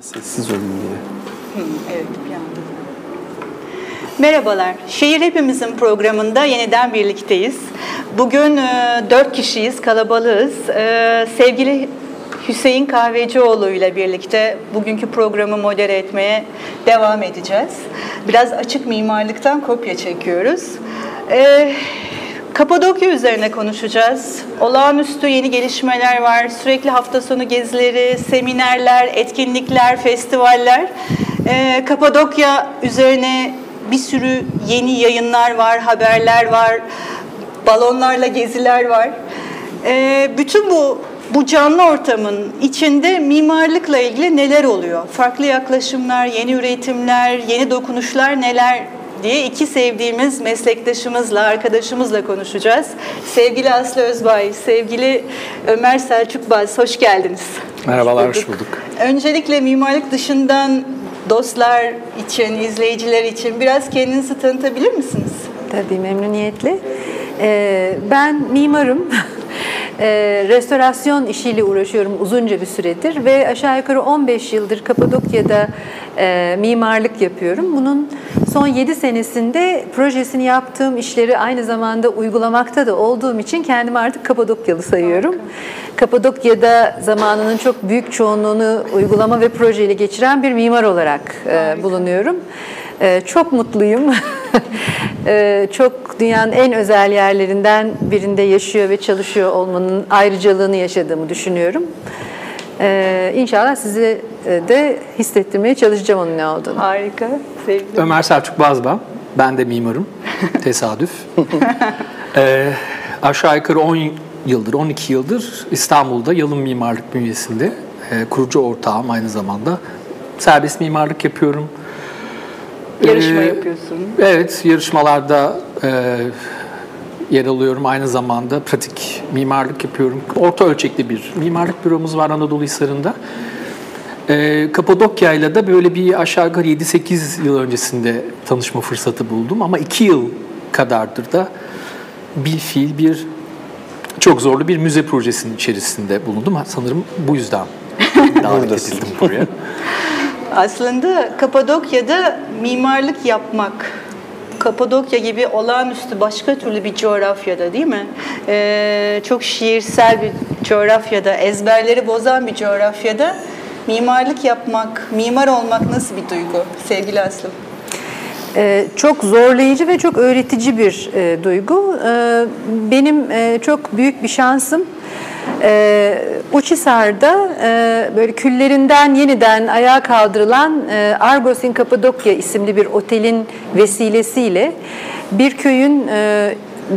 Sessiz ölüm gibi. Evet, bir anda. Merhabalar. Şehir Hepimizin programında yeniden birlikteyiz. Bugün e, dört kişiyiz, kalabalığız. E, sevgili Hüseyin Kahvecioğlu ile birlikte bugünkü programı modere etmeye devam edeceğiz. Biraz açık mimarlıktan kopya çekiyoruz. E, Kapadokya üzerine konuşacağız. Olağanüstü yeni gelişmeler var. Sürekli hafta sonu gezileri, seminerler, etkinlikler, festivaller. Ee, Kapadokya üzerine bir sürü yeni yayınlar var, haberler var, balonlarla geziler var. Ee, bütün bu bu canlı ortamın içinde mimarlıkla ilgili neler oluyor? Farklı yaklaşımlar, yeni üretimler, yeni dokunuşlar neler diye iki sevdiğimiz meslektaşımızla, arkadaşımızla konuşacağız. Sevgili Aslı Özbay, sevgili Ömer Selçuk Baz, hoş geldiniz. Merhabalar, hoş bulduk. Öncelikle mimarlık dışından dostlar için, izleyiciler için biraz kendinizi tanıtabilir misiniz? Tabii memnuniyetle. Ee, ben mimarım. Ee, restorasyon işiyle uğraşıyorum uzunca bir süredir ve aşağı yukarı 15 yıldır Kapadokya'da e, mimarlık yapıyorum. Bunun son 7 senesinde projesini yaptığım işleri aynı zamanda uygulamakta da olduğum için kendimi artık Kapadokyalı sayıyorum. Kapadokya'da zamanının çok büyük çoğunluğunu uygulama ve projeyle geçiren bir mimar olarak e, bulunuyorum. E, çok mutluyum. e, çok dünyanın en özel yerlerinden birinde yaşıyor ve çalışıyor olmanın ayrıcalığını yaşadığımı düşünüyorum. E, inşallah sizi de hissettirmeye çalışacağım onun ne olduğunu. Harika. Sevgili. Ömer Selçuk Bazba. Ben de mimarım. Tesadüf. ee, aşağı yukarı 10 yıldır, 12 yıldır İstanbul'da Yalın Mimarlık bünyesinde e, kurucu ortağım aynı zamanda. Serbest mimarlık yapıyorum. Yarışma Ee, yapıyorsun. Evet, yarışmalarda e, yer alıyorum. Aynı zamanda pratik mimarlık yapıyorum. Orta ölçekli bir mimarlık büromuz var Anadolu Hisarı'nda. E, Kapadokya ile de böyle bir aşağı yukarı 7-8 yıl öncesinde tanışma fırsatı buldum. Ama 2 yıl kadardır da bir fiil bir çok zorlu bir müze projesinin içerisinde bulundum. Sanırım bu yüzden davet edildim buraya. Aslında Kapadokya'da mimarlık yapmak, Kapadokya gibi olağanüstü başka türlü bir coğrafyada değil mi? Ee, çok şiirsel bir coğrafyada, ezberleri bozan bir coğrafyada mimarlık yapmak, mimar olmak nasıl bir duygu sevgili Aslım? Ee, çok zorlayıcı ve çok öğretici bir e, duygu. Ee, benim e, çok büyük bir şansım e, Uçhisar'da e, böyle küllerinden yeniden ayağa kaldırılan e, Argos in Kapadokya isimli bir otelin vesilesiyle bir köyün e,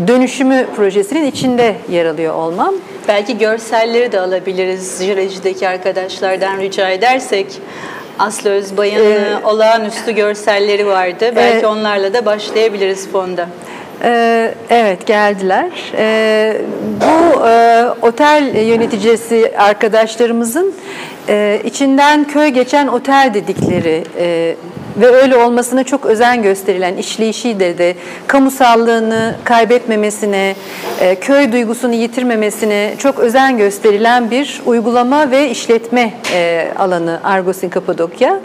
dönüşümü projesinin içinde yer alıyor olmam. Belki görselleri de alabiliriz Jireci'deki arkadaşlardan rica edersek. Aslı Özbay'ın Ee, olağanüstü görselleri vardı. Belki e, onlarla da başlayabiliriz fonda. Ee, evet geldiler. Ee, bu e, otel yöneticisi arkadaşlarımızın e, içinden köy geçen otel dedikleri e, ve öyle olmasına çok özen gösterilen işleyişiyle de kamusallığını kaybetmemesine, köy duygusunu yitirmemesine çok özen gösterilen bir uygulama ve işletme alanı Argosin Kapadokya.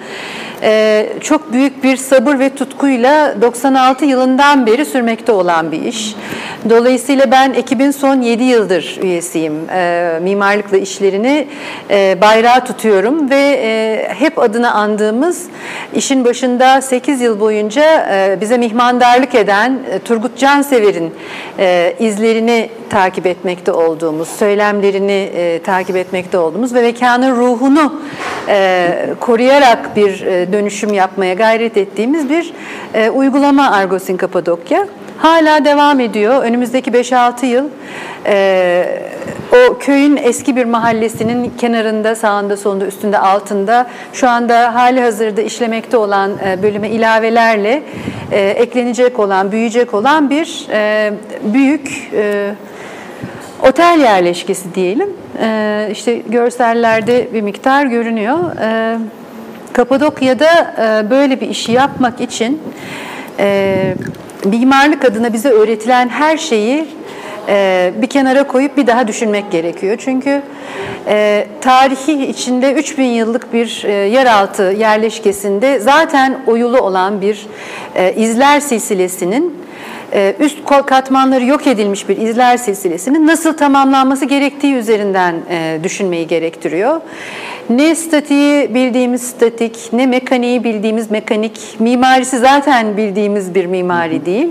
E, çok büyük bir sabır ve tutkuyla 96 yılından beri sürmekte olan bir iş. Dolayısıyla ben ekibin son 7 yıldır üyesiyim. E, mimarlıkla işlerini e, bayrağı tutuyorum ve e, hep adını andığımız işin başında 8 yıl boyunca e, bize mihmandarlık eden e, Turgut Cansever'in e, izlerini takip etmekte olduğumuz, söylemlerini e, takip etmekte olduğumuz ve mekanın ruhunu e, koruyarak bir e, dönüşüm yapmaya gayret ettiğimiz bir e, uygulama Argosin Kapadokya. Hala devam ediyor. Önümüzdeki 5-6 yıl e, o köyün eski bir mahallesinin kenarında, sağında, solunda, üstünde, altında şu anda hali hazırda işlemekte olan e, bölüme ilavelerle e, eklenecek olan, büyüyecek olan bir e, büyük e, otel yerleşkesi diyelim. E, işte görsellerde bir miktar görünüyor. E, Kapadokya'da e, böyle bir işi yapmak için e, mimarlık adına bize öğretilen her şeyi e, bir kenara koyup bir daha düşünmek gerekiyor. Çünkü tarihi içinde 3000 yıllık bir yeraltı yerleşkesinde zaten oyulu olan bir izler silsilesinin üst katmanları yok edilmiş bir izler silsilesinin nasıl tamamlanması gerektiği üzerinden e, düşünmeyi gerektiriyor. Ne statiği bildiğimiz statik, ne mekaniği bildiğimiz mekanik, mimarisi zaten bildiğimiz bir mimari değil.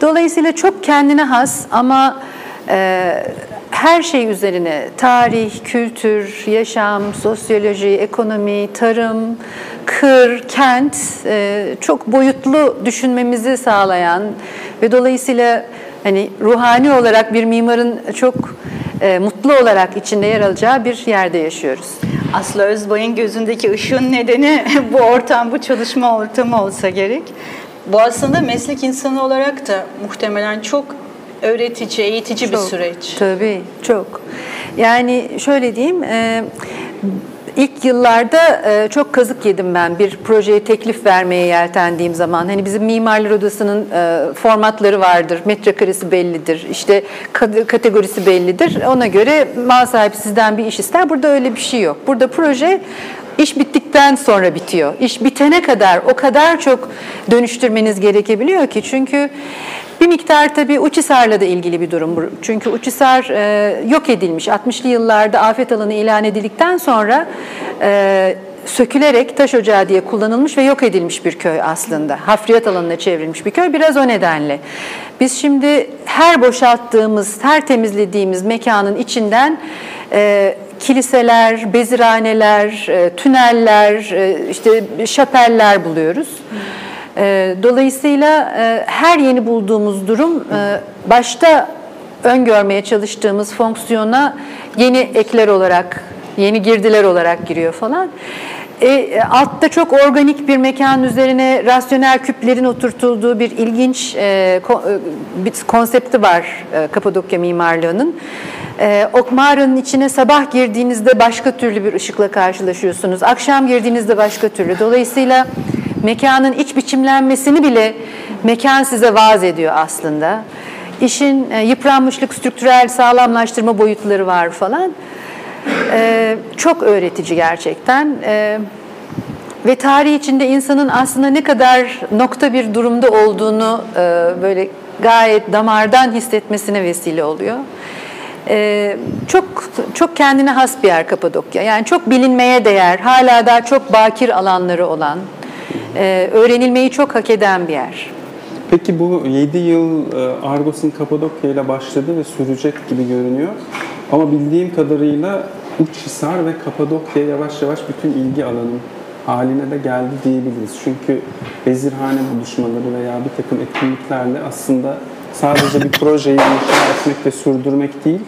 Dolayısıyla çok kendine has ama her şey üzerine tarih, kültür, yaşam, sosyoloji, ekonomi, tarım, kır, kent e, çok boyutlu düşünmemizi sağlayan ve dolayısıyla hani ruhani olarak bir mimarın çok e, mutlu olarak içinde yer alacağı bir yerde yaşıyoruz. Aslı Özbay'ın gözündeki ışığın nedeni bu ortam, bu çalışma ortamı olsa gerek. Bu aslında meslek insanı olarak da muhtemelen çok öğretici, eğitici çok, bir süreç. Tabii, çok. Yani şöyle diyeyim, e, İlk yıllarda e, çok kazık yedim ben bir projeye teklif vermeye yeltendiğim zaman. Hani bizim Mimarlar Odası'nın e, formatları vardır, metrekaresi bellidir, işte kategorisi bellidir. Ona göre mal sahibi sizden bir iş ister. Burada öyle bir şey yok. Burada proje iş bittikten sonra bitiyor. İş bitene kadar o kadar çok dönüştürmeniz gerekebiliyor ki. Çünkü bir miktar tabii Uçhisar'la da ilgili bir durum bu. Çünkü Uçhisar e, yok edilmiş. 60'lı yıllarda afet alanı ilan edildikten sonra e, sökülerek taş ocağı diye kullanılmış ve yok edilmiş bir köy aslında. Hafriyat alanına çevrilmiş bir köy biraz o nedenle. Biz şimdi her boşalttığımız, her temizlediğimiz mekanın içinden e, kiliseler, beziraneler, e, tüneller, e, işte şapeller buluyoruz. Hmm. Ee, dolayısıyla e, her yeni bulduğumuz durum e, başta öngörmeye çalıştığımız fonksiyona yeni ekler olarak, yeni girdiler olarak giriyor falan. E, altta çok organik bir mekan üzerine rasyonel küplerin oturtulduğu bir ilginç e, e, bir konsepti var e, Kapadokya mimarlığının. E, o mağaranın içine sabah girdiğinizde başka türlü bir ışıkla karşılaşıyorsunuz. Akşam girdiğinizde başka türlü. Dolayısıyla mekanın iç biçimlenmesini bile mekan size vaaz ediyor aslında. İşin e, yıpranmışlık, strüktürel sağlamlaştırma boyutları var falan. E, çok öğretici gerçekten. E, ve tarih içinde insanın aslında ne kadar nokta bir durumda olduğunu e, böyle gayet damardan hissetmesine vesile oluyor. Ee, çok çok kendine has bir yer Kapadokya. Yani çok bilinmeye değer, hala daha çok bakir alanları olan, e, öğrenilmeyi çok hak eden bir yer. Peki bu 7 yıl e, Argos'un Kapadokya ile başladı ve sürecek gibi görünüyor. Ama bildiğim kadarıyla Uçhisar ve Kapadokya yavaş yavaş bütün ilgi alanım haline de geldi diyebiliriz. Çünkü bezirhane buluşmaları veya bir takım etkinliklerle aslında sadece bir projeyi inşa etmek ve sürdürmek değil,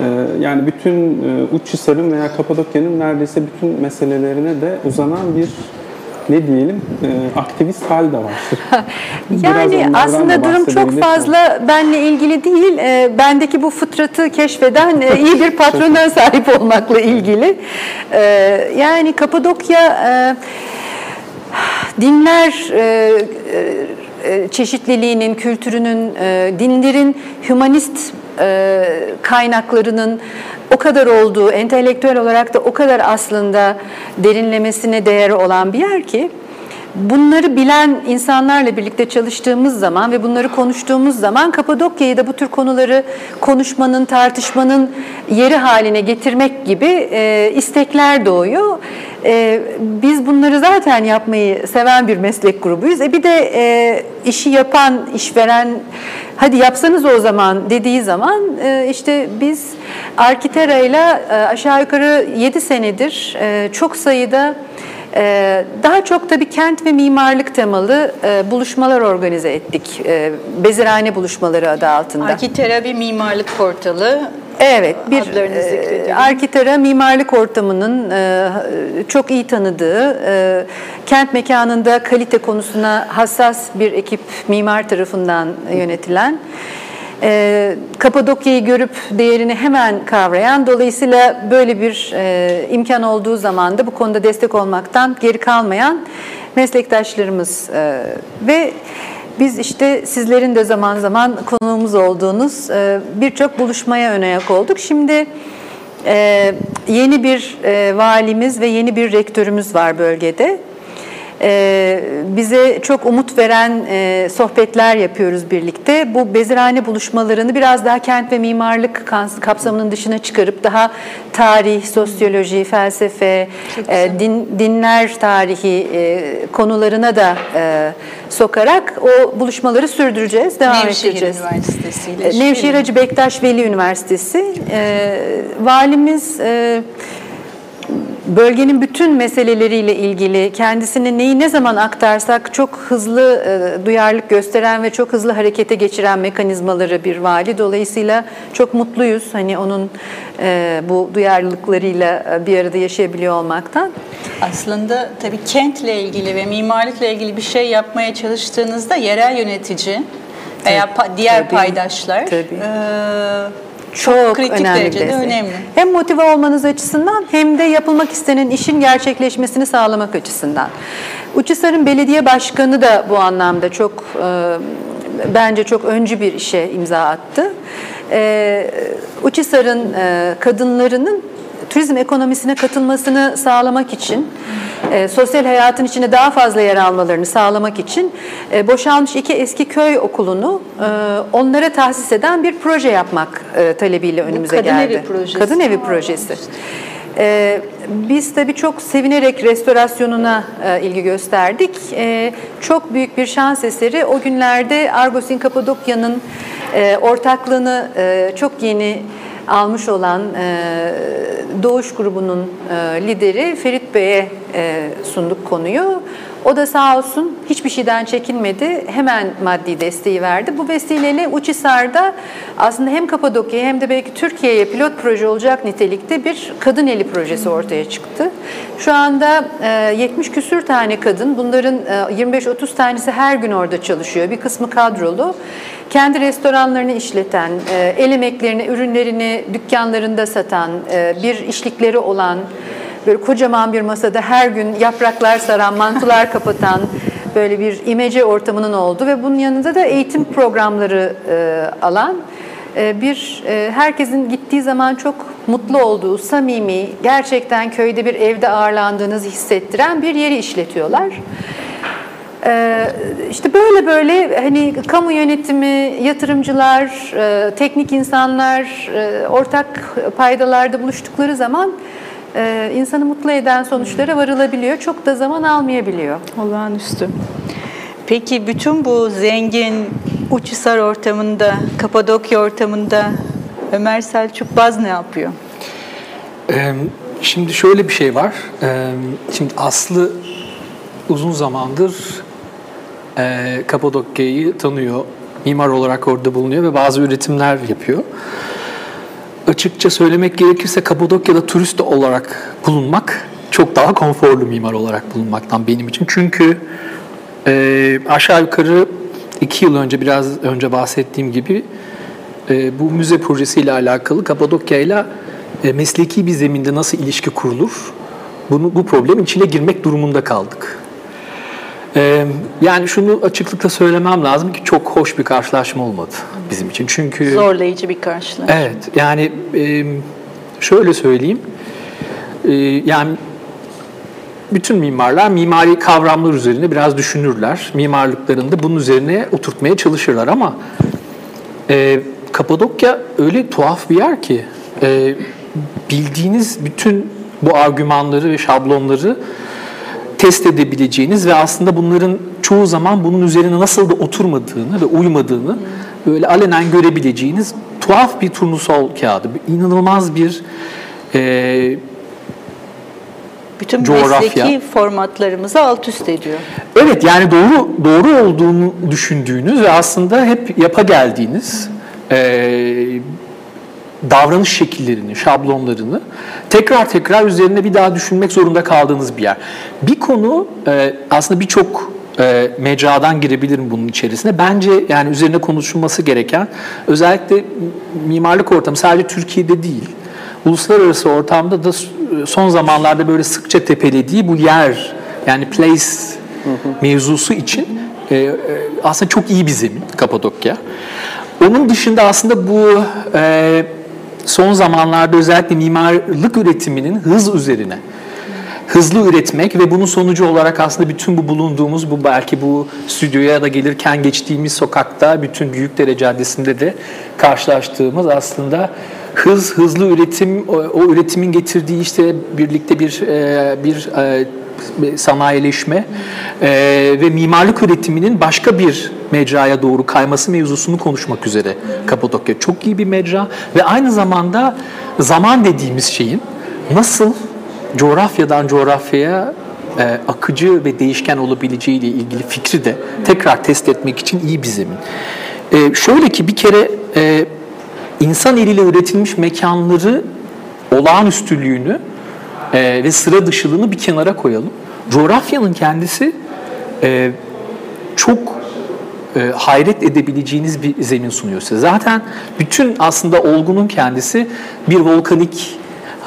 e, yani bütün Uçhisar'ın veya Kapadokya'nın neredeyse bütün meselelerine de uzanan bir ne diyelim e, aktivist hal de var. yani aslında durum çok fazla benle ilgili değil. E, bendeki bu fıtratı keşfeden e, iyi bir patrona sahip olmakla ilgili. E, yani Kapadokya e, dinler e, e, çeşitliliğinin, kültürünün, e, dinlerin hümanist e, kaynaklarının o kadar olduğu, entelektüel olarak da o kadar aslında derinlemesine değeri olan bir yer ki bunları bilen insanlarla birlikte çalıştığımız zaman ve bunları konuştuğumuz zaman Kapadokya'yı da bu tür konuları konuşmanın, tartışmanın yeri haline getirmek gibi e, istekler doğuyor. E, biz bunları zaten yapmayı seven bir meslek grubuyuz. E, bir de e, işi yapan, işveren hadi yapsanız o zaman dediği zaman e, işte biz Arkitera ile e, aşağı yukarı 7 senedir e, çok sayıda daha çok tabii kent ve mimarlık temalı e, buluşmalar organize ettik. E, Bezirhane buluşmaları adı altında. Arkitera bir mimarlık portalı. Evet, bir e, Arkitera mimarlık ortamının e, çok iyi tanıdığı, e, kent mekanında kalite konusuna hassas bir ekip mimar tarafından yönetilen e, Kapadokya'yı görüp değerini hemen kavrayan, dolayısıyla böyle bir e, imkan olduğu zaman da bu konuda destek olmaktan geri kalmayan meslektaşlarımız e, ve biz işte sizlerin de zaman zaman konuğumuz olduğunuz e, birçok buluşmaya ön ayak olduk. Şimdi e, yeni bir e, valimiz ve yeni bir rektörümüz var bölgede. Ee, bize çok umut veren e, sohbetler yapıyoruz birlikte. Bu bezirhane buluşmalarını biraz daha kent ve mimarlık kapsamının dışına çıkarıp daha tarih, sosyoloji, felsefe, e, din, dinler tarihi e, konularına da sokarak o buluşmaları sürdüreceğiz, devam Nevşehir ettireceğiz. Üniversitesi ile. Nevşehir Hacı Bektaş Veli Üniversitesi. Valimiz bölgenin bütün meseleleriyle ilgili kendisini neyi ne zaman aktarsak çok hızlı e, duyarlılık gösteren ve çok hızlı harekete geçiren mekanizmaları bir vali. Dolayısıyla çok mutluyuz hani onun e, bu duyarlılıklarıyla e, bir arada yaşayabiliyor olmaktan. Aslında tabii kentle ilgili ve mimarlıkla ilgili bir şey yapmaya çalıştığınızda yerel yönetici veya pa- diğer tabii, paydaşlar tabii. E, çok kritik önemli derecede destek. önemli. Hem motive olmanız açısından hem de yapılmak istenen işin gerçekleşmesini sağlamak açısından. Uçhisar'ın belediye başkanı da bu anlamda çok e, bence çok öncü bir işe imza attı. E, Uçhisar'ın e, kadınlarının turizm ekonomisine katılmasını sağlamak için, e, sosyal hayatın içinde daha fazla yer almalarını sağlamak için e, boşalmış iki eski köy okulunu e, onlara tahsis eden bir proje yapmak e, talebiyle önümüze kadın geldi. evi projesi. Kadın evi projesi. Ee, biz tabii çok sevinerek restorasyonuna e, ilgi gösterdik. E, çok büyük bir şans eseri. O günlerde Argos'in Kapadokya'nın e, ortaklığını e, çok yeni almış olan Doğuş grubunun lideri Ferit Bey'e e, sunduk konuyu. O da sağ olsun hiçbir şeyden çekinmedi. Hemen maddi desteği verdi. Bu vesileyle Uçhisar'da aslında hem Kapadokya'ya hem de belki Türkiye'ye pilot proje olacak nitelikte bir kadın eli projesi ortaya çıktı. Şu anda 70 küsür tane kadın, bunların 25-30 tanesi her gün orada çalışıyor. Bir kısmı kadrolu. Kendi restoranlarını işleten, el emeklerini, ürünlerini dükkanlarında satan, bir işlikleri olan, böyle kocaman bir masada her gün yapraklar saran, mantılar kapatan böyle bir imece ortamının olduğu ve bunun yanında da eğitim programları e, alan e, bir e, herkesin gittiği zaman çok mutlu olduğu, samimi, gerçekten köyde bir evde ağırlandığınızı hissettiren bir yeri işletiyorlar. Ee, işte böyle böyle hani kamu yönetimi, yatırımcılar, e, teknik insanlar e, ortak paydalarda buluştukları zaman e, insanı mutlu eden sonuçlara varılabiliyor. Çok da zaman almayabiliyor. Olağanüstü. Peki bütün bu zengin Uçhisar ortamında, Kapadokya ortamında Ömer Selçuk Baz ne yapıyor? Ee, şimdi şöyle bir şey var. Ee, şimdi Aslı uzun zamandır e, Kapadokya'yı tanıyor. Mimar olarak orada bulunuyor ve bazı üretimler yapıyor açıkça söylemek gerekirse Kapadokya'da turist olarak bulunmak çok daha konforlu mimar olarak bulunmaktan benim için. Çünkü e, aşağı yukarı iki yıl önce biraz önce bahsettiğim gibi e, bu müze projesiyle alakalı Kapadokya ile mesleki bir zeminde nasıl ilişki kurulur? Bunu bu problem içine girmek durumunda kaldık. Ee, yani şunu açıklıkla söylemem lazım ki çok hoş bir karşılaşma olmadı bizim için. Çünkü zorlayıcı bir karşılaşma. Evet. Yani e, şöyle söyleyeyim. E, yani bütün mimarlar mimari kavramlar üzerine biraz düşünürler. Mimarlıklarını da bunun üzerine oturtmaya çalışırlar ama e, Kapadokya öyle tuhaf bir yer ki e, bildiğiniz bütün bu argümanları ve şablonları test edebileceğiniz ve aslında bunların çoğu zaman bunun üzerine nasıl da oturmadığını ve uymadığını böyle alenen görebileceğiniz tuhaf bir turnusol kağıdı. İnanılmaz bir e, bütün coğrafya. mesleki formatlarımızı alt üst ediyor. Evet yani doğru doğru olduğunu düşündüğünüz ve aslında hep yapa geldiğiniz e, davranış şekillerini, şablonlarını tekrar tekrar üzerine bir daha düşünmek zorunda kaldığınız bir yer. Bir konu e, aslında birçok e, mecradan girebilirim bunun içerisine. Bence yani üzerine konuşulması gereken özellikle mimarlık ortamı sadece Türkiye'de değil, uluslararası ortamda da son zamanlarda böyle sıkça tepelediği bu yer yani place mevzusu için e, aslında çok iyi bir zemin Kapadokya. Onun dışında aslında bu son zamanlarda özellikle mimarlık üretiminin hız üzerine hızlı üretmek ve bunun sonucu olarak aslında bütün bu bulunduğumuz bu belki bu stüdyoya da gelirken geçtiğimiz sokakta bütün Büyükdere Caddesi'nde de karşılaştığımız aslında hız hızlı üretim o, o üretimin getirdiği işte birlikte bir e, bir e, sanayileşme e, ve mimarlık üretiminin başka bir mecraya doğru kayması mevzusunu konuşmak üzere Kapadokya çok iyi bir mecra ve aynı zamanda zaman dediğimiz şeyin nasıl coğrafyadan coğrafyaya e, akıcı ve değişken olabileceği ile ilgili fikri de tekrar test etmek için iyi bir zemin. E, şöyle ki bir kere e, insan eliyle üretilmiş mekanları olağanüstülüğünü e, ve sıra dışılığını bir kenara koyalım. Coğrafyanın kendisi e, çok e, hayret edebileceğiniz bir zemin sunuyor size. Zaten bütün aslında olgunun kendisi bir volkanik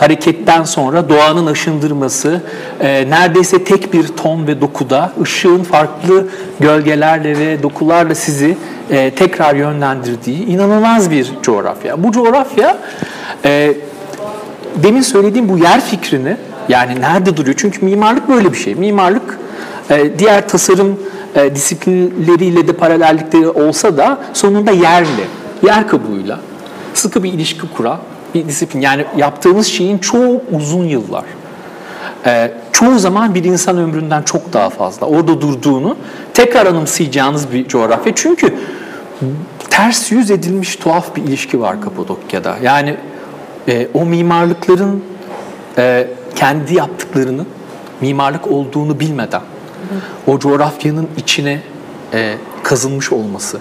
hareketten sonra doğanın aşındırması, e, neredeyse tek bir ton ve dokuda ışığın farklı gölgelerle ve dokularla sizi e, tekrar yönlendirdiği inanılmaz bir coğrafya. Bu coğrafya e, demin söylediğim bu yer fikrini yani nerede duruyor? Çünkü mimarlık böyle bir şey. Mimarlık e, diğer tasarım e, disiplinleriyle de paralellikleri olsa da sonunda yerle, yer kabuğuyla sıkı bir ilişki kuran bir disiplin. Yani yaptığımız şeyin çok uzun yıllar. E, çoğu zaman bir insan ömründen çok daha fazla. Orada durduğunu tekrar anımsayacağınız bir coğrafya. Çünkü ters yüz edilmiş tuhaf bir ilişki var Kapadokya'da. Yani e, o mimarlıkların e, kendi yaptıklarının mimarlık olduğunu bilmeden o coğrafyanın içine e, kazınmış olması.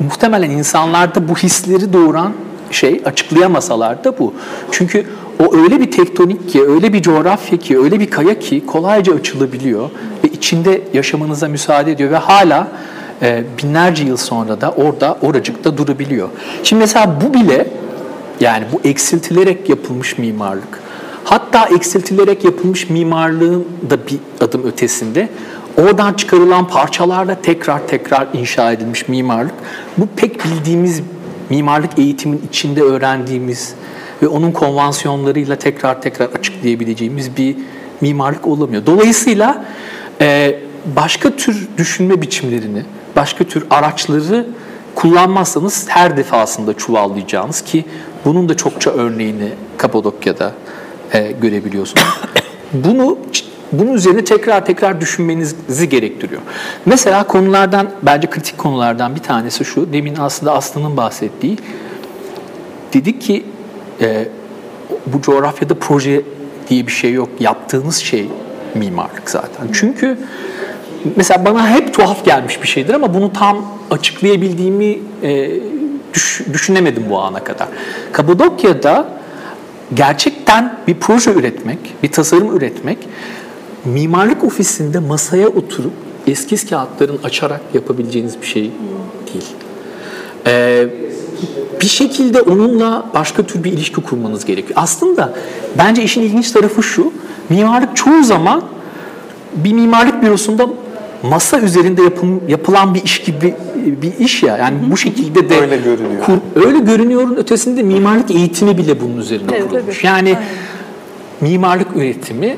Muhtemelen insanlarda bu hisleri doğuran şey açıklayamasalar da bu. Çünkü o öyle bir tektonik ki, öyle bir coğrafya ki, öyle bir kaya ki kolayca açılabiliyor ve içinde yaşamanıza müsaade ediyor ve hala e, binlerce yıl sonra da orada oracıkta durabiliyor. Şimdi mesela bu bile yani bu eksiltilerek yapılmış mimarlık. Hatta eksiltilerek yapılmış mimarlığın da bir adım ötesinde oradan çıkarılan parçalarla tekrar tekrar inşa edilmiş mimarlık. Bu pek bildiğimiz mimarlık eğitimin içinde öğrendiğimiz ve onun konvansiyonlarıyla tekrar tekrar açıklayabileceğimiz bir mimarlık olamıyor. Dolayısıyla e, başka tür düşünme biçimlerini, başka tür araçları kullanmazsanız her defasında çuvallayacağınız ki bunun da çokça örneğini Kapadokya'da e, görebiliyorsunuz. Bunu bunun üzerine tekrar tekrar düşünmenizi gerektiriyor. Mesela konulardan, bence kritik konulardan bir tanesi şu, demin aslında Aslı'nın bahsettiği, dedik ki e, bu coğrafyada proje diye bir şey yok. Yaptığınız şey mimarlık zaten. Çünkü mesela bana hep tuhaf gelmiş bir şeydir ama bunu tam açıklayabildiğimi e, düş, düşünemedim bu ana kadar. Kapadokya'da gerçekten bir proje üretmek, bir tasarım üretmek mimarlık ofisinde masaya oturup eskiz kağıtların açarak yapabileceğiniz bir şey değil. Ee, bir şekilde onunla başka tür bir ilişki kurmanız gerekiyor. Aslında bence işin ilginç tarafı şu, mimarlık çoğu zaman bir mimarlık bürosunda masa üzerinde yapım, yapılan bir iş gibi bir iş ya. Yani bu şekilde de öyle görünüyor. Kur, öyle görünüyorun ötesinde mimarlık eğitimi bile bunun üzerine Evet, kurulmuş. tabii. Yani Aynen. mimarlık üretimi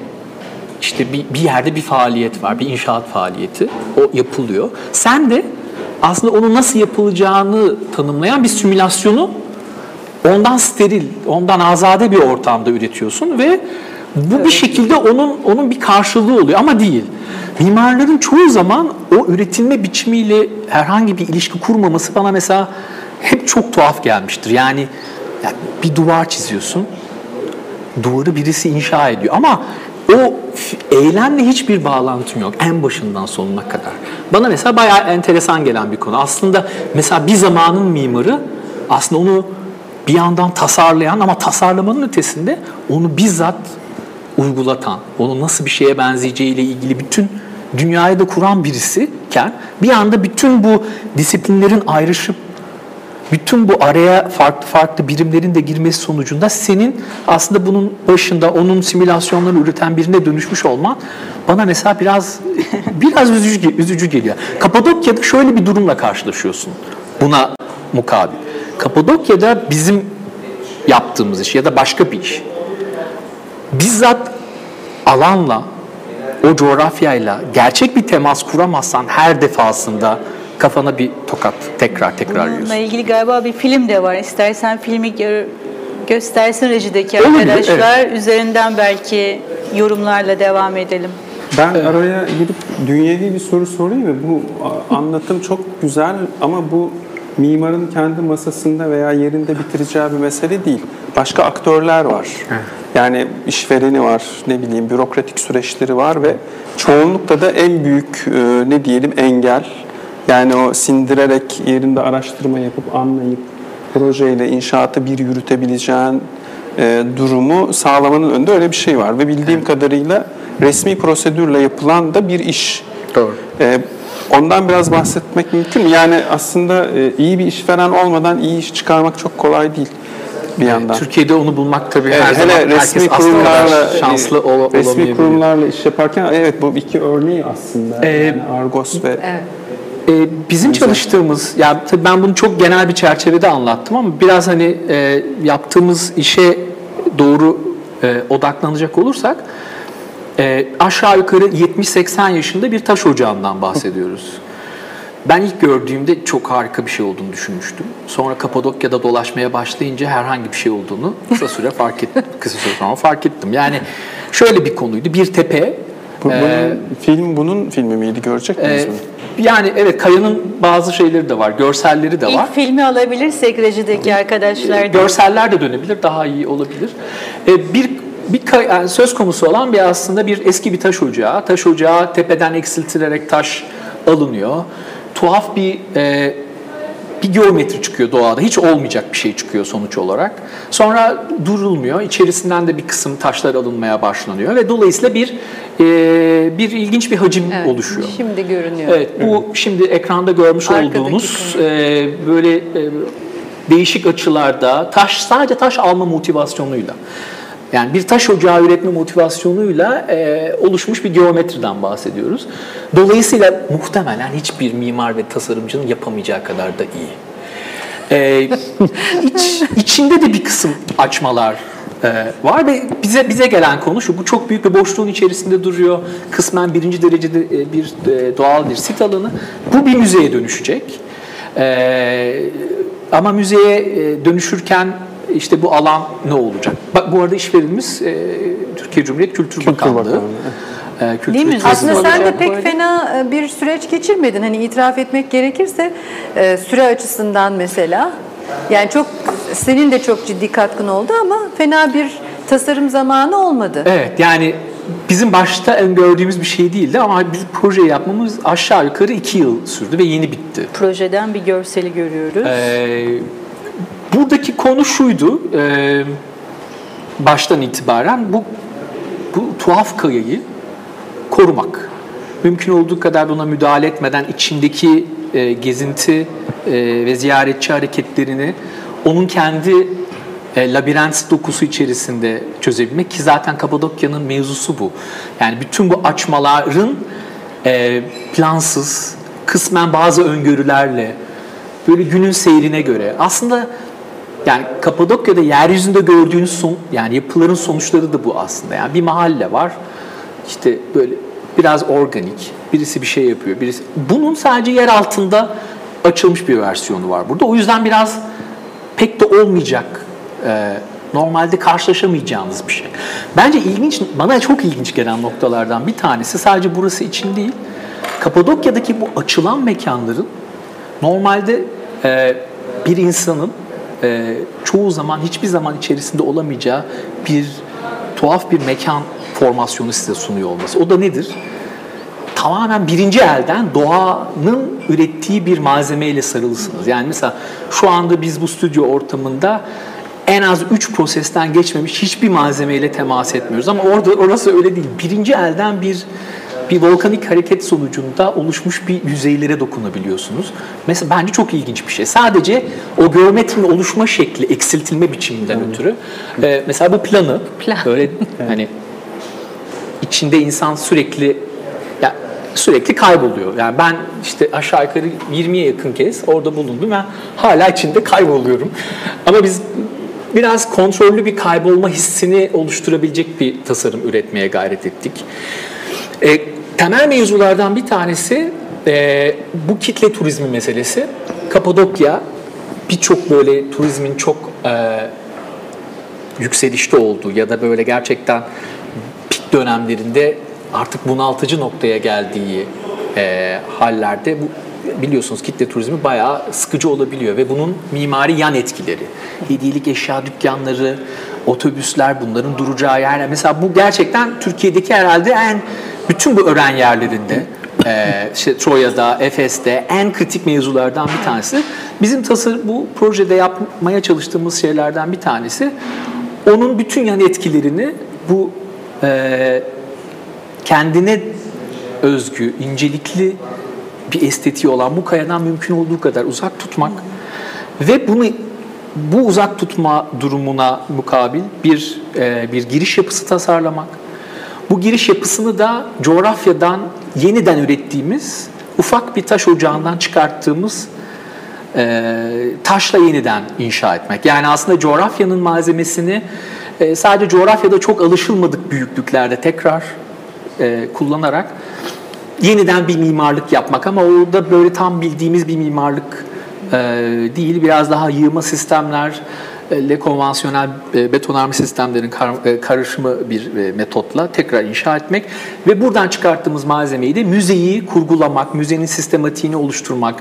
işte bir, bir yerde bir faaliyet var, bir inşaat faaliyeti. O yapılıyor. Sen de aslında onun nasıl yapılacağını tanımlayan bir simülasyonu ondan steril, ondan azade bir ortamda üretiyorsun ve bu bir şekilde onun onun bir karşılığı oluyor ama değil. Mimarların çoğu zaman o üretilme biçimiyle herhangi bir ilişki kurmaması bana mesela hep çok tuhaf gelmiştir. Yani, yani bir duvar çiziyorsun, duvarı birisi inşa ediyor ama o eylemle hiçbir bağlantın yok en başından sonuna kadar. Bana mesela bayağı enteresan gelen bir konu. Aslında mesela bir zamanın mimarı aslında onu bir yandan tasarlayan ama tasarlamanın ötesinde onu bizzat uygulatan, onun nasıl bir şeye benzeyeceğiyle ilgili bütün dünyayı da kuran birisiken bir anda bütün bu disiplinlerin ayrışıp bütün bu araya farklı farklı birimlerin de girmesi sonucunda senin aslında bunun başında onun simülasyonlarını üreten birine dönüşmüş olman bana mesela biraz biraz üzücü, üzücü geliyor. Kapadokya'da şöyle bir durumla karşılaşıyorsun buna mukabil. Kapadokya'da bizim yaptığımız iş ya da başka bir iş bizzat alanla o coğrafyayla gerçek bir temas kuramazsan her defasında kafana bir tokat tekrar tekrar Bununla yiyorsun. ilgili galiba bir film de var. İstersen filmi gö- göstersin rejideki Olabilir, arkadaşlar. Üzerinden belki yorumlarla devam edelim. Ben araya girip dünyevi bir soru sorayım mı? Bu anlatım çok güzel ama bu mimarın kendi masasında veya yerinde bitireceği bir mesele değil. Başka aktörler var. Yani işvereni var, ne bileyim bürokratik süreçleri var ve çoğunlukla da en büyük e, ne diyelim engel yani o sindirerek yerinde araştırma yapıp anlayıp projeyle inşaatı bir yürütebileceğin e, durumu sağlamanın önünde öyle bir şey var ve bildiğim kadarıyla resmi prosedürle yapılan da bir iş. Doğru. E, ondan biraz bahsetmek mümkün mü? Yani aslında e, iyi bir işveren olmadan iyi iş çıkarmak çok kolay değil bir yandan. Türkiye'de onu bulmak tabii Evet, her zaman hele herkes resmi kurumlarla şanslı ol, resmi olamayabiliyor. kurumlarla iş yaparken evet bu iki örneği aslında. Ee, yani Argos ve Ee, bizim çalıştığımız, ya tabii ben bunu çok genel bir çerçevede anlattım ama biraz hani e, yaptığımız işe doğru e, odaklanacak olursak e, aşağı yukarı 70-80 yaşında bir taş ocağından bahsediyoruz. Ben ilk gördüğümde çok harika bir şey olduğunu düşünmüştüm. Sonra Kapadokya'da dolaşmaya başlayınca herhangi bir şey olduğunu kısa süre fark ettim. Kısa süre sonra fark ettim. Yani şöyle bir konuydu. Bir tepe, bu, bunun, e, film bunun filmi miydi görecek miyiz ee, mi? yani evet Kaya'nın bazı şeyleri de var, görselleri de var. İlk filmi alabilirsek rejideki arkadaşlar. Görseller de dönebilir, daha iyi olabilir. Ee, bir bir kay- yani söz konusu olan bir aslında bir eski bir taş ocağı. Taş ocağı tepeden eksiltilerek taş alınıyor. Tuhaf bir e, bir geometri çıkıyor doğada. Hiç olmayacak bir şey çıkıyor sonuç olarak. Sonra durulmuyor. İçerisinden de bir kısım taşlar alınmaya başlanıyor ve dolayısıyla bir e, bir ilginç bir hacim Evet, oluşuyor. Şimdi görünüyor. Evet, bu şimdi ekranda görmüş Arkadaki olduğunuz e, böyle e, değişik açılarda taş sadece taş alma motivasyonuyla yani bir taş ocağı üretme motivasyonuyla e, oluşmuş bir geometriden bahsediyoruz. Dolayısıyla muhtemelen hiçbir mimar ve tasarımcının yapamayacağı kadar da iyi. E, iç, içinde de bir kısım açmalar e, var ve bize bize gelen konu şu, bu çok büyük bir boşluğun içerisinde duruyor. Kısmen birinci derecede e, bir e, doğal bir sit alanı. Bu bir müzeye dönüşecek. E, ama müzeye e, dönüşürken işte bu alan ne olacak? Bak bu arada işverenimiz e, Türkiye Cumhuriyet Kültür, Bakanlığı. Bakanlığı, E, Kültür Değil mi? Aslında sen de pek fena e, bir süreç geçirmedin. Hani itiraf etmek gerekirse e, süre açısından mesela. Yani çok senin de çok ciddi katkın oldu ama fena bir tasarım zamanı olmadı. Evet yani bizim başta öngördüğümüz bir şey değildi ama biz projeyi yapmamız aşağı yukarı iki yıl sürdü ve yeni bitti. Projeden bir görseli görüyoruz. Ee, buradaki konu şuydu, e, baştan itibaren bu, bu tuhaf kayayı korumak. Mümkün olduğu kadar ona müdahale etmeden içindeki e, gezinti e, ve ziyaretçi hareketlerini onun kendi e, labirent dokusu içerisinde çözebilmek ki zaten Kapadokya'nın mevzusu bu. Yani bütün bu açmaların e, plansız, kısmen bazı öngörülerle, böyle günün seyrine göre aslında yani Kapadokya'da yeryüzünde gördüğünüz son yani yapıların sonuçları da bu aslında. Yani bir mahalle var. işte böyle biraz organik. Birisi bir şey yapıyor. Birisi bunun sadece yer altında açılmış bir versiyonu var burada. O yüzden biraz pek de olmayacak. e, normalde karşılaşamayacağınız bir şey. Bence ilginç, bana çok ilginç gelen noktalardan bir tanesi sadece burası için değil. Kapadokya'daki bu açılan mekanların normalde e, bir insanın e, çoğu zaman hiçbir zaman içerisinde olamayacağı bir tuhaf bir mekan formasyonu size sunuyor olması. O da nedir? Tamamen birinci elden doğanın ürettiği bir malzemeyle sarılısınız. Yani mesela şu anda biz bu stüdyo ortamında en az 3 prosesten geçmemiş hiçbir malzemeyle temas etmiyoruz. Ama orada orası öyle değil. Birinci elden bir bir volkanik hareket sonucunda oluşmuş bir yüzeylere dokunabiliyorsunuz. Mesela bence çok ilginç bir şey. Sadece o geometrinin oluşma şekli, eksiltilme biçiminden ötürü. E, mesela bu planı Plan. böyle hani içinde insan sürekli ya sürekli kayboluyor. Yani ben işte aşağı yukarı 20'ye yakın kez orada bulundum. Ben hala içinde kayboluyorum. Ama biz biraz kontrollü bir kaybolma hissini oluşturabilecek bir tasarım üretmeye gayret ettik. Temel mevzulardan bir tanesi e, bu kitle turizmi meselesi. Kapadokya birçok böyle turizmin çok e, yükselişte olduğu ya da böyle gerçekten pik dönemlerinde artık bunaltıcı noktaya geldiği e, hallerde bu biliyorsunuz kitle turizmi bayağı sıkıcı olabiliyor ve bunun mimari yan etkileri, hediyelik eşya dükkanları, otobüsler bunların duracağı yerler. Mesela bu gerçekten Türkiye'deki herhalde en bütün bu öğren yerlerinde e, işte Troya'da, Efes'te en kritik mevzulardan bir tanesi. Bizim tasarım bu projede yapmaya çalıştığımız şeylerden bir tanesi. Onun bütün yan etkilerini bu e, kendine özgü, incelikli bir estetiği olan bu kayadan mümkün olduğu kadar uzak tutmak ve bunu bu uzak tutma durumuna mukabil bir e, bir giriş yapısı tasarlamak. Bu giriş yapısını da coğrafyadan yeniden ürettiğimiz ufak bir taş ocağından çıkarttığımız e, taşla yeniden inşa etmek. Yani aslında coğrafyanın malzemesini e, sadece coğrafyada çok alışılmadık büyüklüklerde tekrar e, kullanarak yeniden bir mimarlık yapmak ama orada böyle tam bildiğimiz bir mimarlık e, değil. Biraz daha yığma sistemler, e, le konvansiyonel e, betonarme sistemlerin e, karışımı bir e, metotla tekrar inşa etmek ve buradan çıkarttığımız malzemeyi de müzeyi kurgulamak, müzenin sistematiğini oluşturmak,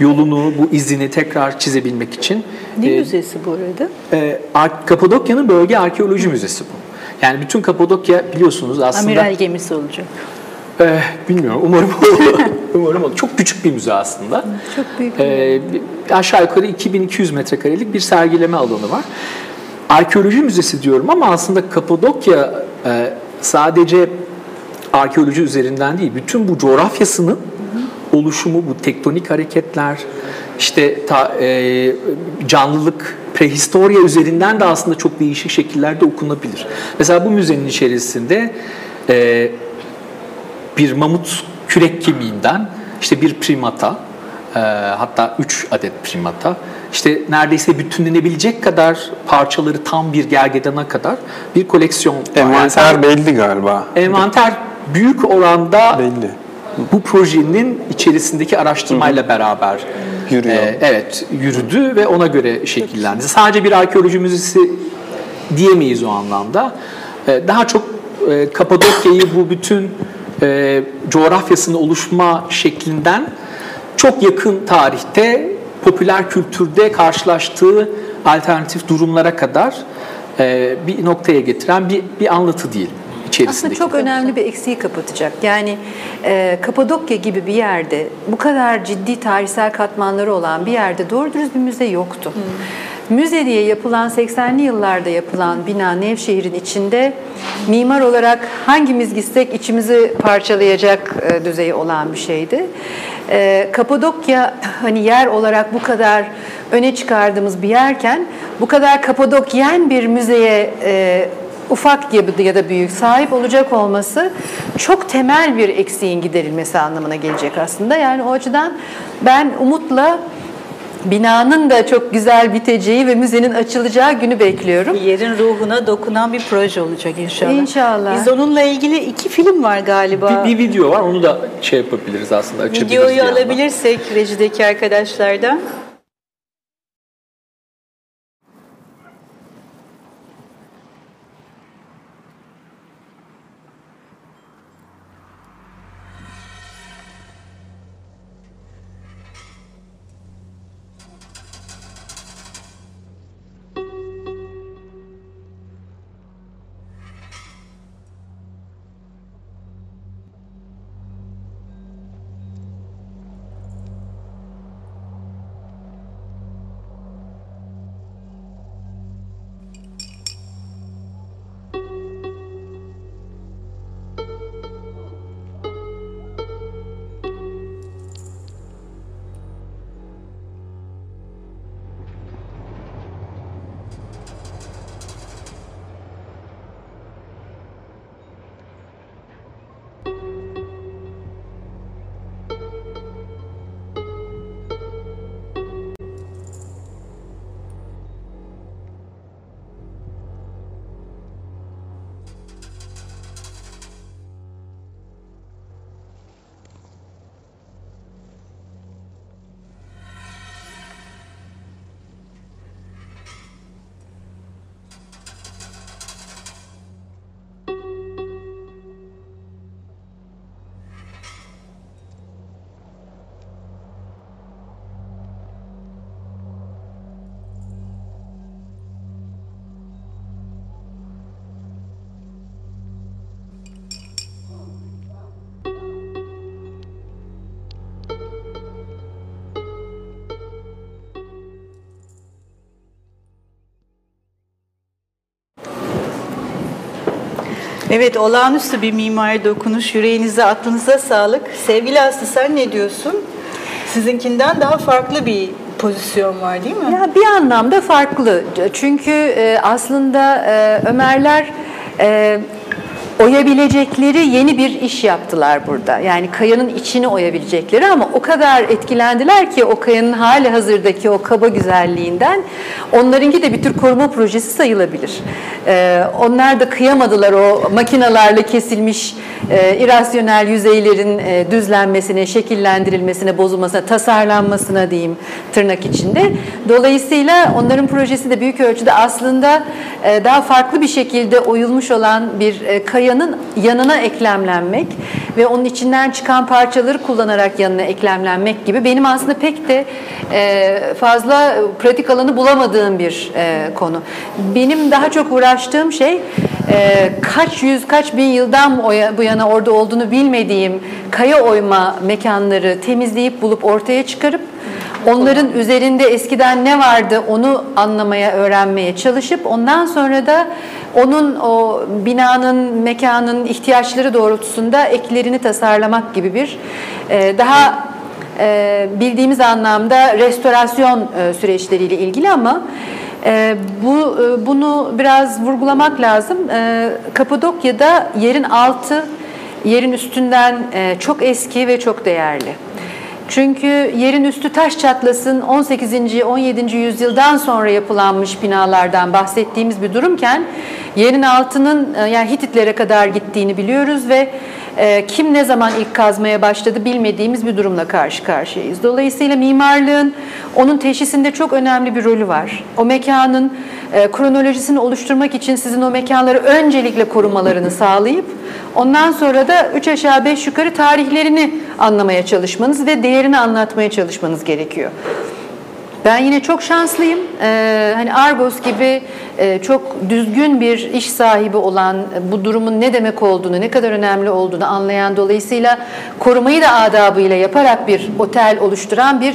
yolunu, bu izini tekrar çizebilmek için. Ne e, müzesi bu arada? e, Ar- Kapadokya'nın bölge arkeoloji müzesi bu. Yani bütün Kapadokya biliyorsunuz aslında... Amiral gemisi olacak. Eh, bilmiyorum. Umarım olur. Umarım olur. Çok küçük bir müze aslında. Çok büyük. Ee, aşağı yukarı 2200 metrekarelik bir sergileme alanı var. Arkeoloji müzesi diyorum ama aslında Kapadokya e, sadece arkeoloji üzerinden değil, bütün bu coğrafyasının oluşumu, bu tektonik hareketler, işte ta, e, canlılık, prehistorya üzerinden de aslında çok değişik şekillerde okunabilir. Mesela bu müzenin içerisinde e, bir mamut kürek kemiğinden işte bir primata e, hatta 3 adet primata işte neredeyse bütünlenebilecek kadar parçaları tam bir gergedana kadar bir koleksiyon var. Yani Envanter belli galiba. envanter büyük oranda Belli. bu projenin içerisindeki araştırmayla beraber Yürüyor. e, evet yürüdü ve ona göre şekillendi. Sadece bir arkeoloji müzesi diyemeyiz o anlamda. E, daha çok e, Kapadokya'yı bu bütün e, coğrafyasının oluşma şeklinden çok yakın tarihte popüler kültürde karşılaştığı alternatif durumlara kadar e, bir noktaya getiren bir, bir anlatı değil Aslında çok önemli bir eksiği kapatacak. Yani e, Kapadokya gibi bir yerde bu kadar ciddi tarihsel katmanları olan bir yerde doğru dürüst bir müze yoktu. Müze diye yapılan 80'li yıllarda yapılan bina Nevşehir'in içinde mimar olarak hangimiz gitsek içimizi parçalayacak e, düzeyi olan bir şeydi. E, Kapadokya hani yer olarak bu kadar öne çıkardığımız bir yerken bu kadar Kapadokyen bir müzeye e, ufak ya- ya da büyük sahip olacak olması çok temel bir eksiğin giderilmesi anlamına gelecek aslında. Yani o açıdan ben umutla binanın da çok güzel biteceği ve müzenin açılacağı günü bekliyorum. Yerin ruhuna dokunan bir proje olacak inşallah. İnşallah. Biz onunla ilgili iki film var galiba. Bir, bir video var onu da şey yapabiliriz aslında açabiliriz. Videoyu alabilirsek rejideki arkadaşlardan. Evet, olağanüstü bir mimari dokunuş. Yüreğinize, aklınıza sağlık. Sevgili Aslı sen ne diyorsun? Sizinkinden daha farklı bir pozisyon var değil mi? Ya bir anlamda farklı. Çünkü e, aslında e, Ömerler e, oyabilecekleri yeni bir iş yaptılar burada. Yani kayanın içini oyabilecekleri ama o kadar etkilendiler ki o kayanın hali hazırdaki o kaba güzelliğinden onlarınki de bir tür koruma projesi sayılabilir. Ee, onlar da kıyamadılar o makinalarla kesilmiş e, irasyonel yüzeylerin e, düzlenmesine, şekillendirilmesine, bozulmasına, tasarlanmasına diyeyim tırnak içinde. Dolayısıyla onların projesi de büyük ölçüde aslında e, daha farklı bir şekilde oyulmuş olan bir e, kayanın yanına eklemlenmek ve onun içinden çıkan parçaları kullanarak yanına eklemlenmek gibi benim aslında pek de e, fazla pratik alanı bulamadığım bir e, konu. Benim daha çok uğraştığım şey e, kaç yüz, kaç bin yıldan bu yana orada olduğunu bilmediğim kaya oyma mekanları temizleyip bulup ortaya çıkarıp onların üzerinde eskiden ne vardı onu anlamaya, öğrenmeye çalışıp ondan sonra da onun o binanın, mekanın ihtiyaçları doğrultusunda eklerini tasarlamak gibi bir e, daha e, bildiğimiz anlamda restorasyon e, süreçleriyle ilgili ama e, bu e, bunu biraz vurgulamak lazım. E, Kapadokya'da yerin altı yerin üstünden e, çok eski ve çok değerli. Çünkü yerin üstü taş çatlasın 18. 17. yüzyıldan sonra yapılanmış binalardan bahsettiğimiz bir durumken yerin altının e, yani Hititlere kadar gittiğini biliyoruz ve e, kim ne zaman ilk kazmaya başladı bilmediğimiz bir durumla karşı karşıyayız. Dolayısıyla mimarlığın onun teşhisinde çok önemli bir rolü var. O mekanın e, kronolojisini oluşturmak için sizin o mekanları öncelikle korumalarını sağlayıp ondan sonra da üç aşağı beş yukarı tarihlerini anlamaya çalışmanız ve değerini anlatmaya çalışmanız gerekiyor. Ben yine çok şanslıyım. Ee, hani Argos gibi e, çok düzgün bir iş sahibi olan, bu durumun ne demek olduğunu, ne kadar önemli olduğunu anlayan dolayısıyla korumayı da adabıyla yaparak bir otel oluşturan bir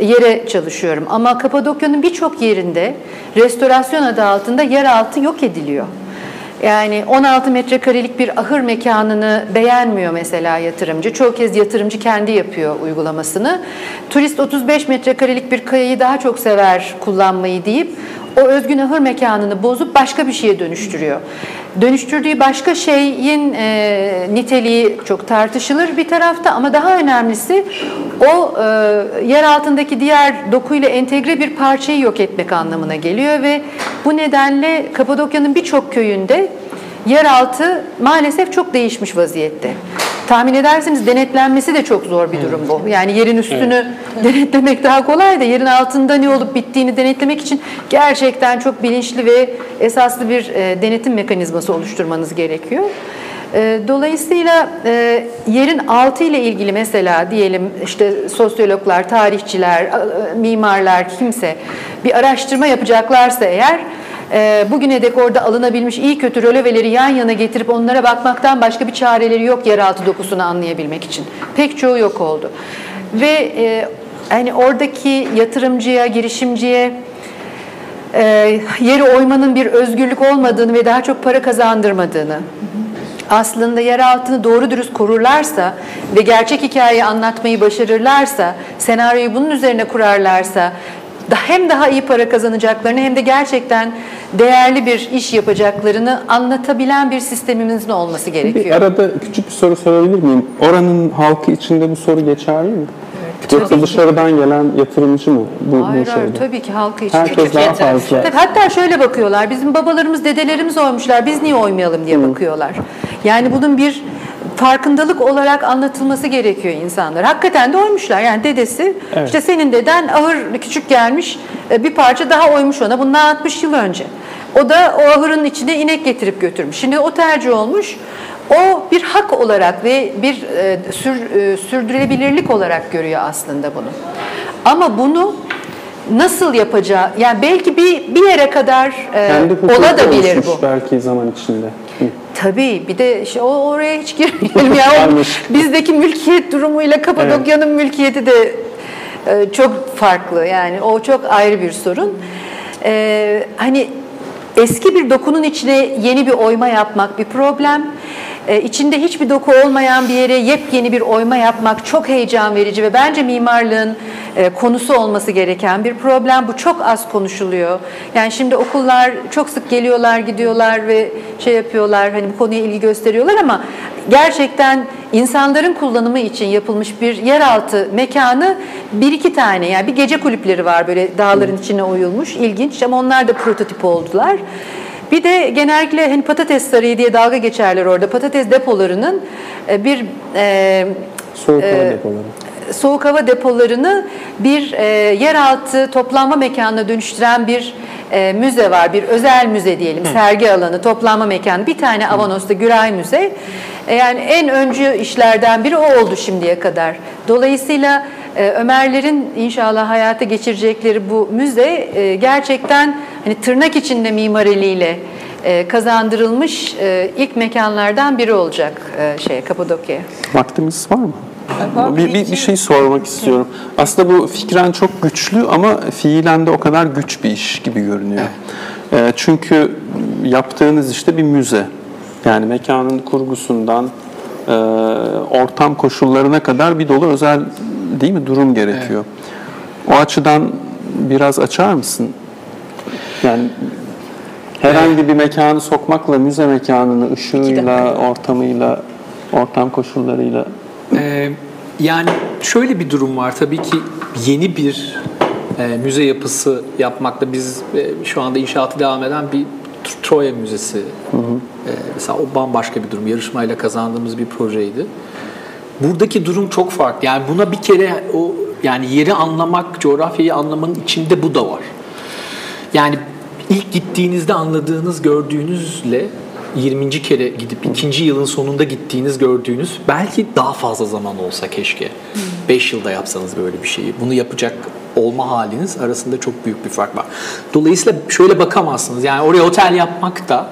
yere çalışıyorum. Ama Kapadokya'nın birçok yerinde restorasyon adı altında yeraltı yok ediliyor. Yani 16 metrekarelik bir ahır mekanını beğenmiyor mesela yatırımcı. Çoğu kez yatırımcı kendi yapıyor uygulamasını. Turist 35 metrekarelik bir kayayı daha çok sever kullanmayı deyip o özgün ahır mekanını bozup başka bir şeye dönüştürüyor. Dönüştürdüğü başka şeyin e, niteliği çok tartışılır bir tarafta ama daha önemlisi o e, yer altındaki diğer dokuyla entegre bir parçayı yok etmek anlamına geliyor ve bu nedenle Kapadokya'nın birçok köyünde yeraltı maalesef çok değişmiş vaziyette. Tahmin edersiniz denetlenmesi de çok zor bir durum bu. Yani yerin üstünü evet. denetlemek daha kolay da yerin altında ne olup bittiğini denetlemek için gerçekten çok bilinçli ve esaslı bir e, denetim mekanizması oluşturmanız gerekiyor. E, dolayısıyla e, yerin altı ile ilgili mesela diyelim işte sosyologlar, tarihçiler, mimarlar kimse bir araştırma yapacaklarsa eğer e, bugüne dek orada alınabilmiş iyi kötü röleveleri yan yana getirip onlara bakmaktan başka bir çareleri yok yeraltı dokusunu anlayabilmek için. Pek çoğu yok oldu. Ve e, hani oradaki yatırımcıya, girişimciye yeri oymanın bir özgürlük olmadığını ve daha çok para kazandırmadığını, aslında yer altını doğru dürüst korurlarsa ve gerçek hikayeyi anlatmayı başarırlarsa, senaryoyu bunun üzerine kurarlarsa hem daha iyi para kazanacaklarını hem de gerçekten değerli bir iş yapacaklarını anlatabilen bir sistemimizin olması gerekiyor. Bir arada küçük bir soru sorabilir miyim? Oranın halkı içinde bu soru geçerli mi? Evet, Yoksa dışarıdan gelen yatırımcı mı bu, hayır, bu hayır tabii ki halkı için. Herkes daha fazla. Tabii, hatta şöyle bakıyorlar. Bizim babalarımız, dedelerimiz oymuşlar. Biz niye oymayalım diye bakıyorlar. Yani bunun bir farkındalık olarak anlatılması gerekiyor insanlar. Hakikaten de oymuşlar. Yani dedesi evet. işte senin deden ahır küçük gelmiş e, bir parça daha oymuş ona bundan 60 yıl önce. O da o ahırın içine inek getirip götürmüş. Şimdi o tercih olmuş. O bir hak olarak ve bir e, sür, e, sürdürülebilirlik olarak görüyor aslında bunu. Ama bunu nasıl yapacağı, yani belki bir bir yere kadar e, ola da bilir bu. belki zaman içinde. Tabii bir de işte o oraya hiç girmeyelim ya. bizdeki mülkiyet durumuyla Kapadokya'nın evet. mülkiyeti de e, çok farklı yani o çok ayrı bir sorun. E, hani eski bir dokunun içine yeni bir oyma yapmak bir problem. E, içinde hiçbir doku olmayan bir yere yepyeni bir oyma yapmak çok heyecan verici ve bence mimarlığın e, konusu olması gereken bir problem. Bu çok az konuşuluyor. Yani şimdi okullar çok sık geliyorlar, gidiyorlar ve şey yapıyorlar, hani bu konuya ilgi gösteriyorlar ama gerçekten insanların kullanımı için yapılmış bir yeraltı mekanı bir iki tane yani bir gece kulüpleri var böyle dağların içine oyulmuş ilginç ama onlar da prototip oldular. Bir de genellikle hani patates sarayı diye dalga geçerler orada. Patates depolarının e, bir e, Soğuk hava depoları. soğuk hava depolarını bir e, yeraltı toplanma mekanına dönüştüren bir e, müze var. Bir özel müze diyelim. Sergi alanı, toplanma mekanı. Bir tane Avanos'ta Güray Müze. E, yani en öncü işlerden biri o oldu şimdiye kadar. Dolayısıyla e, Ömerlerin inşallah hayata geçirecekleri bu müze e, gerçekten hani tırnak içinde mimariliğiyle kazandırılmış ilk mekanlardan biri olacak şey Kapadokya. Vaktimiz var mı? Bir, bir, bir şey sormak istiyorum. Aslında bu fikren çok güçlü ama fiilen de o kadar güç bir iş gibi görünüyor. Çünkü yaptığınız işte bir müze. Yani mekanın kurgusundan e, ortam koşullarına kadar bir dolu özel değil mi durum gerekiyor. O açıdan biraz açar mısın? Yani herhangi bir mekanı sokmakla müze mekanını ışığıyla, ortamıyla, ortam koşullarıyla Ee, yani şöyle bir durum var tabii ki yeni bir e, müze yapısı yapmakta biz e, şu anda inşaatı devam eden bir Troya Müzesi. E, mesela o bambaşka bir durum. Yarışmayla kazandığımız bir projeydi. Buradaki durum çok farklı. Yani buna bir kere o yani yeri anlamak, coğrafyayı anlamanın içinde bu da var. Yani ilk gittiğinizde anladığınız, gördüğünüzle 20. kere gidip ikinci yılın sonunda gittiğiniz gördüğünüz belki daha fazla zaman olsa keşke. 5 yılda yapsanız böyle bir şeyi. Bunu yapacak olma haliniz arasında çok büyük bir fark var. Dolayısıyla şöyle bakamazsınız. Yani oraya otel yapmak da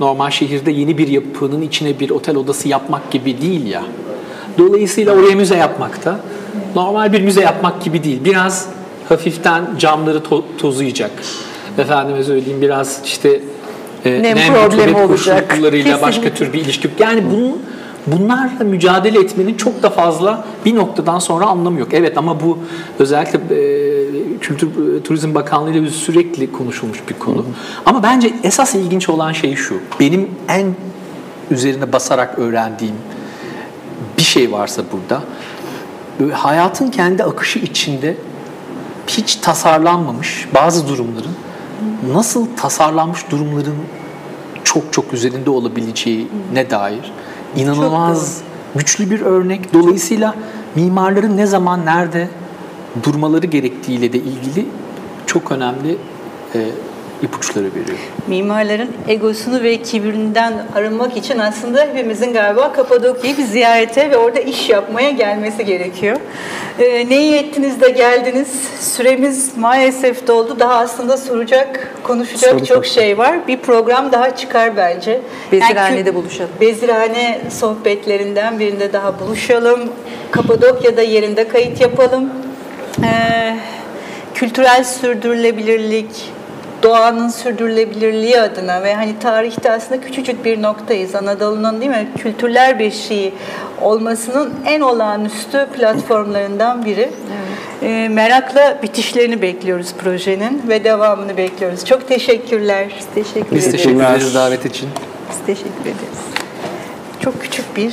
normal şehirde yeni bir yapının içine bir otel odası yapmak gibi değil ya. Dolayısıyla oraya müze yapmak da normal bir müze yapmak gibi değil. Biraz hafiften camları to- tozuyacak. Efendime söyleyeyim biraz işte e, Nem rutubet problemi olacak. koşullarıyla başka Kesinlikle. tür bir ilişki. Yani bunun bunlarla mücadele etmenin çok da fazla bir noktadan sonra anlamı yok. Evet ama bu özellikle e, Kültür e, Turizm Bakanlığı ile sürekli konuşulmuş bir konu. Ama bence esas ilginç olan şey şu. Benim en üzerine basarak öğrendiğim bir şey varsa burada hayatın kendi akışı içinde hiç tasarlanmamış bazı durumların nasıl tasarlanmış durumların çok çok üzerinde olabileceğine dair inanılmaz güçlü bir örnek. Dolayısıyla mimarların ne zaman nerede durmaları gerektiğiyle de ilgili çok önemli e, ipuçları veriyor. Mimarların egosunu ve kibirinden arınmak için aslında hepimizin galiba Kapadokya'yı bir ziyarete ve orada iş yapmaya gelmesi gerekiyor. Ee, ne iyi ettiniz de geldiniz. Süremiz maalesef doldu. Daha aslında soracak, konuşacak Soru çok çok. şey var. Bir program daha çıkar bence. Bezirhane'de kü- buluşalım. Bezirhane sohbetlerinden birinde daha buluşalım. Kapadokya'da yerinde kayıt yapalım. Ee, kültürel sürdürülebilirlik, doğanın sürdürülebilirliği adına ve hani tarihte aslında küçücük bir noktayız. Anadolu'nun değil mi kültürler beşiği olmasının en olağanüstü platformlarından biri. Ee, merakla bitişlerini bekliyoruz projenin ve devamını bekliyoruz. Çok teşekkürler. Teşekkür Biz ederiz. teşekkür ederiz davet için. Biz teşekkür ederiz. Çok küçük bir